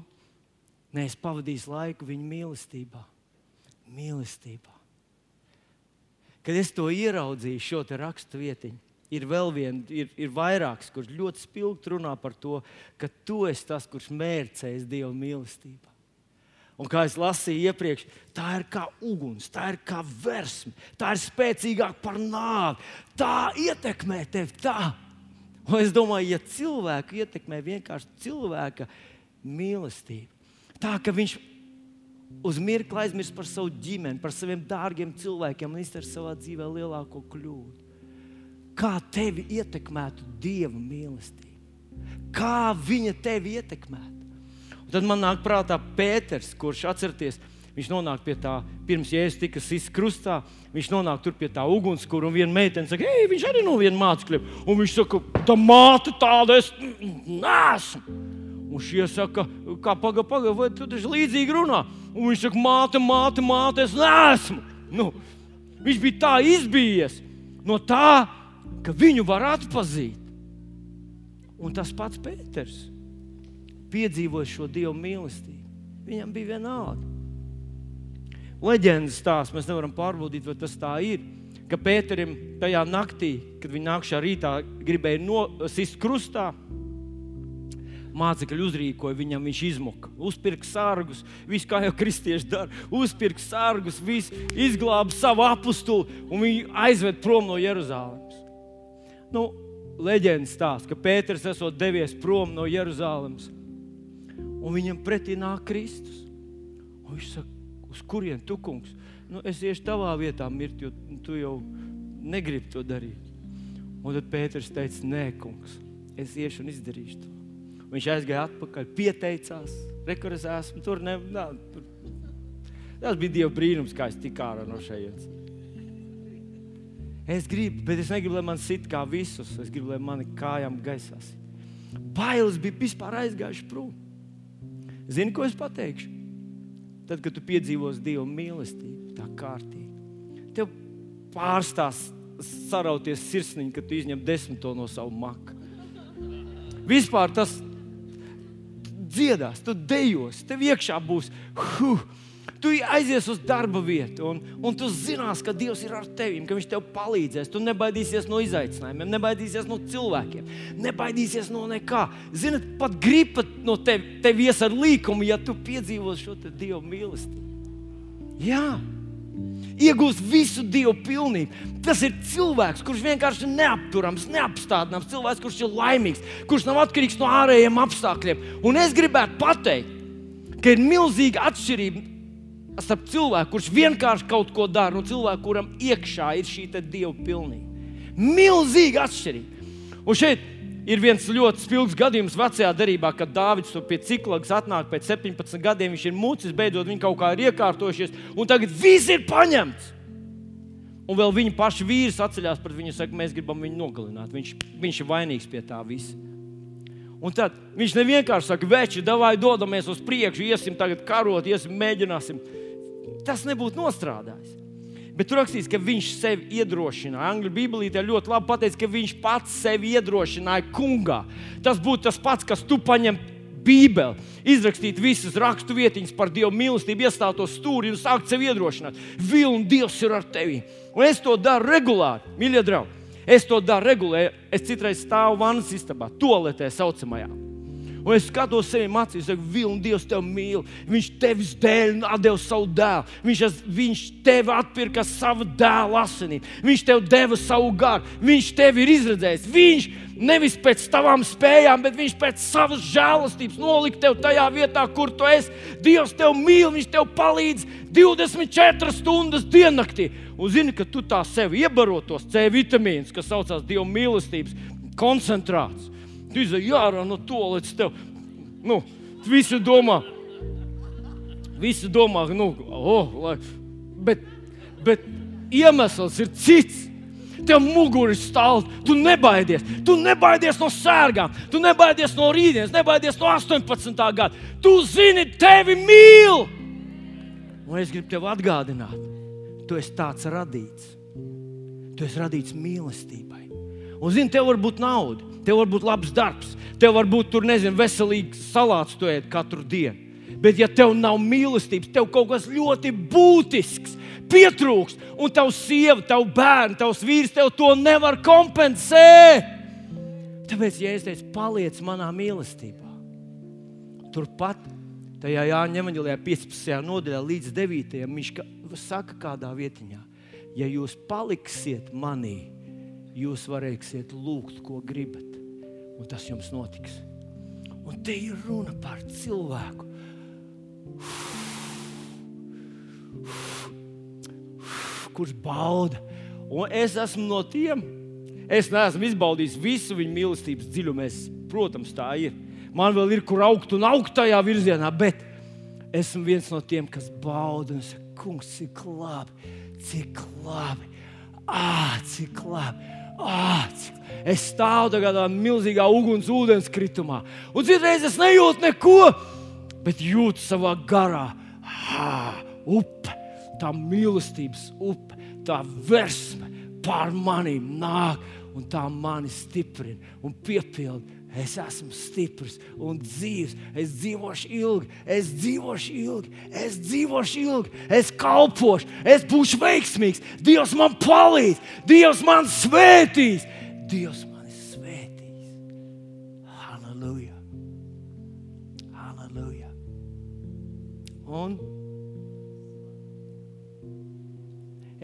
neesi pavadījis laiku viņa mīlestībā. mīlestībā. Kad es to ieraudzīju, šo rakstu vietiņu, ir vēl viens, ir, ir vairāks, kurš ļoti spilgti runā par to, ka tu esi tas, kurš mērcēs Dieva mīlestībā. Un kā es lasīju iepriekš, tā ir kā uguns, tā ir kā versme, tā ir spēcīgāka par nāvi. Tā ietekmē tevi tā. Un es domāju, ja cilvēku ietekmē vienkārši cilvēka mīlestība, tā ka viņš uz mirkli aizmirst par savu ģimeni, par saviem dārgiem cilvēkiem un izdara savā dzīvē lielāko kļūdu kā tevi ietekmētu Dieva mīlestība. Kā viņa tevi ietekmētu. Un tad man nāk prātā Pēters, kurš atcerieties, viņš nonāk pie tā, pirms jēzus tika sists krustā. Viņš nonāk tur pie tā ugunskura, un viena meitene saka, hei, viņš arī no viena mācekļa. Un viņš saka, tā māte tāda es nesmu. Un šie saka, kā pagaidi, pagaidi, vai tu taču līdzīgi runā? Un viņš saka, māte, māte, māte, es neesmu. Nu, Viņš bija tā izbijies no tā, ka viņu var atpazīt. Un tas pats Pēters piedzīvoja šo dievu mīlestību. Viņam bija vienalga. Leģendas stāsts mēs nevaram pārbaudīt, vai tas tā ir. Ka Pēterim tajā naktī, kad viņš nākšā rītā gribēja nosist krustā, mācekļi uzrīkoja viņam, viņš izmuka. Uzpirka sārgus, viss kā jau kristieši dara. Uzpirka sārgus, viss izglāba savu apstuli un viņu aizved prom no Jeruzalemes. Nu, leģenda stāsta, ka Pēters esot devies prom no Jeruzalemes, un viņam pretī nāk Kristus. Un viņš saka, uz kurien tu kungs? Nu, es iešu tavā vietā mirt, jo tu jau negribi to darīt. Un tad Pēters teica, nē, kungs, es iešu un izdarīšu to. Viņš aizgāja atpakaļ, pieteicās, rekurēsās, un tur ne, nā, tur. Tas bija Dieva brīnums, kā es tiku ārā no šejienes. Es gribu, bet es negribu, lai man sit kā visus. Es gribu, lai mani kājām gaisā sit. Bailes bija vispār aizgājušas prom. Zini, ko es pateikšu? Tad, kad tu piedzīvosi Dieva mīlestību, tā kārtīgi, tev pārstās sarauties sirsniņa, kad tu izņem desmito no savu maka. Vispār tas dziedās, tu dejos, tev iekšā būs. Huh, Tu aizies uz darba vietu, un, un tu zinās, ka Dievs ir ar tevi, ka Viņš tev palīdzēs. Tu nebaidīsies no izaicinājumiem, nebaidīsies no cilvēkiem, nebaidīsies no nekā. Zini, pat griba no tevis tev ies ar līkumu, ja tu piedzīvo šo Dieva mīlestību. Jā, iegūst visu Dievu pilnību. Tas ir cilvēks, kurš vienkārši ir neapturams, neapstādināms, cilvēks, kurš ir laimīgs, kurš nav atkarīgs no ārējiem apstākļiem. Un es gribētu pateikt, ka ir milzīga atšķirība starp cilvēku, kurš vienkārši kaut ko dara, un cilvēku, kuram iekšā ir šī dieva pilnība. Milzīga atšķirība. Un šeit ir viens ļoti spilgts gadījums vecajā darbā, kad Dārvids tur pie ciklagas atnāk pēc 17 gadiem. Viņš ir mūcis, beidzot viņi kaut kā ir iekārtojušies, un tagad viss ir paņemts. Un vēl viņa paša vīrs atceļās pret viņu un saka, mēs gribam viņu nogalināt. Viņš, viņš ir vainīgs pie tā visa. Un tad viņš nevienkārši saka, veči, vai dodamies uz priekšu, iesim tagad karot, iesim, mēģināsim tas nebūtu nostrādājis. Bet tur rakstīts, ka viņš sevi iedrošināja. Angļu Bībelītē ļoti labi pateicis, ka viņš pats sevi iedrošināja kungā. Tas būtu tas pats, kas tu paņem Bībeli, izrakstīt visas rakstu vietiņas par Dieva mīlestību, iestāt to stūri un sākt sevi iedrošināt. Vilni Dievs ir ar tevi. Un es to daru regulāri, mīļie draugi. Es to daru regulāri. Es citreiz stāvu vannas istabā, toaletē saucamajā. Un es skatos sevi acīs, saku, Vilni, Dievs tevi mīl. Viņš tevis dēļ deva savu dēlu. Viņš, viņš tevi atpirka savu dēlu asinīm. Viņš tev deva savu garu. Viņš tevi ir izredzējis. Viņš nevis pēc tavām spējām, bet viņš pēc savas žēlastības nolika tevi tajā vietā, kur tu esi. Dievs tev mīl, viņš tev palīdz 24 stundas diennaktī. Un zini, ka tu tā sevi iebarotos C vitamīns, kas saucās Dieva mīlestības koncentrāts. Tu izdeji ārā no to līdz tev. Nu, visi domā, visi domā, nu, oh, lai, bet, bet iemesls ir cits. Tev mugurā stāv, tu nebaidies. Tu nebaidies no sērgām, tu nebaidies no rītdienas, nebaidies no 18. gada. Tu zini, tevi mīl. Un es gribu tev atgādināt, tu esi tāds radīts. Tu esi radīts mīlestībai. Un zini, tev var būt nauda tev var būt labs darbs, tev var būt tur, nezinu, veselīgs salāts, tu ēd katru dienu. Bet, ja tev nav mīlestības, tev kaut kas ļoti būtisks pietrūkst, un tavs sieva, tavs bērns, tavs vīrs tev to nevar kompensēt. Tāpēc, ja es teicu, paliec manā mīlestībā, turpat tajā Jāņa Evanģelijā 15. nodaļā līdz 9. viņš saka kādā vietiņā, ja jūs paliksiet manī, jūs varēsiet lūgt, ko gribat un tas jums notiks. Un te ir runa par cilvēku. Kurš bauda? Un es esmu no tiem, es neesmu izbaudījis visu viņa mīlestības dziļumu. Es, protams, tā ir. Man vēl ir kur augt un augt tajā virzienā, bet esmu viens no tiem, kas bauda un saka, kungs, cik labi, cik labi, ah, cik labi. Ah, es stāvu tādā milzīgā uguns ūdenskritumā. Un citreiz es nejūtu neko, bet jūtu savā garā, ah, upe, tā mīlestības upe, tā versme pār maniem nāk, un tā mani stiprina un piepilda. Es esmu stiprs un dzīves. Es dzīvošu ilgi, es dzīvošu ilgi, es dzīvošu ilgi, es kalpošu, es būšu veiksmīgs. Dievs man palīdz, Dievs man svētīs, Dievs man svētīs. Halleluja! Halleluja! Un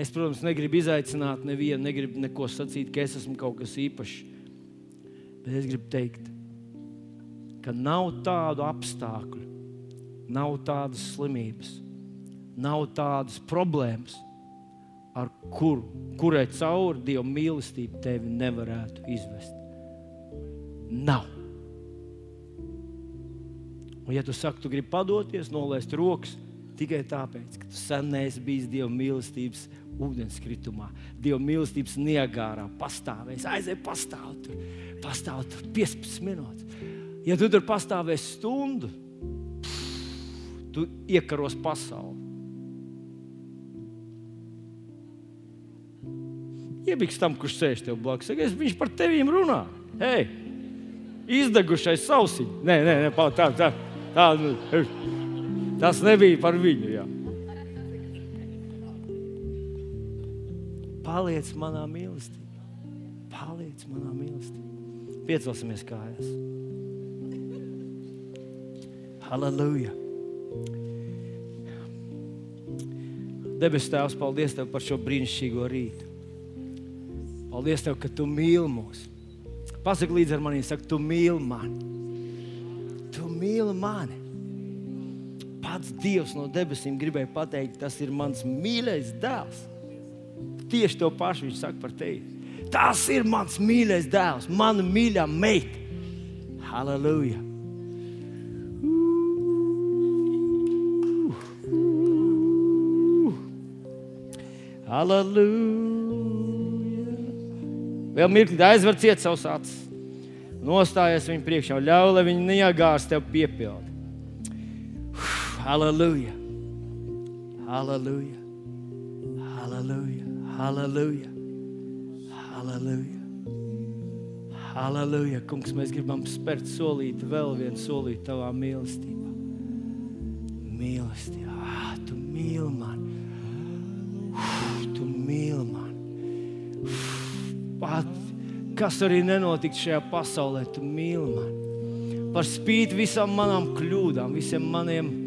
Es, protams, negribu izaicināt nevienu, negribu neko sacīt, ka es esmu kaut kas īpašs. Bet es gribu teikt, ka nav tādu apstākļu, nav tādas slimības, nav tādas problēmas, ar kuru, kurai cauri Dieva mīlestība tevi nevarētu izvest. Nav. Un, ja tu saki, tu gribi padoties, nolaist rokas tikai tāpēc, ka tu sen neesi bijis Dieva mīlestības ūdenskritumā, Dieva mīlestības niegārā, pastāvējis, aizej pastāv tur, pastāv tur 15 minūtes. Ja tu tur pastāvēsi stundu, pff, tu iekaros pasauli. Iebiks tam, kurš sēž tev blakus. Es, viņš par tevīm runā. Hei, izdegušais sausiņš. Nē, nē, nē tā, tā, tā, nu, tas nebija par viņu. Jā. Paliec manā mīlestībā. Paliec manā mīlestībā. Piecelsimies kājās. Halleluja! Debes Tēvs, paldies Tev par šo brīnišķīgo rītu. Paldies Tev, ka Tu mīli mūs. Pasaki līdzi ar mani, saka, Tu mīli mani. Tu mīli mani. Pats Dievs no debesīm gribēja pateikt, tas ir mans mīļais dēls. Tieši to pašu viņš saka par tevi. Tas ir mans mīļais dēls, mana mīļā meita. Halleluja! Halleluja! Vēl mirkli aizver ciet savus acis. Nostājies viņu priekšā ļauj, lai viņi neiegās tev piepildi. Halleluja! Halleluja! Halleluja! Halleluja! Halleluja! Halleluja! Kungs, mēs gribam spērt solīti, vēl vienu solīti tavā mīlestībā. Mīlestībā! Ah, tu mīli mani! Uf, tu mīli mani! Uf, pat, kas arī nenotiks šajā pasaulē, tu mīli mani! Par spīti visām manām kļūdām, visiem maniem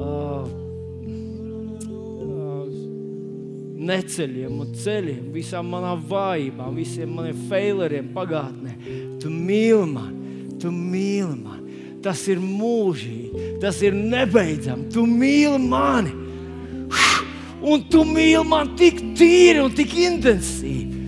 uh, neceļiem un ceļiem, visām manām vājībām, visiem maniem faileriem pagātnē. Tu mīli mani, tu mīli mani. Tas ir mūžīgi, tas ir nebeidzami. Tu mīli mani. Un tu mīli mani tik tīri un tik intensīvi.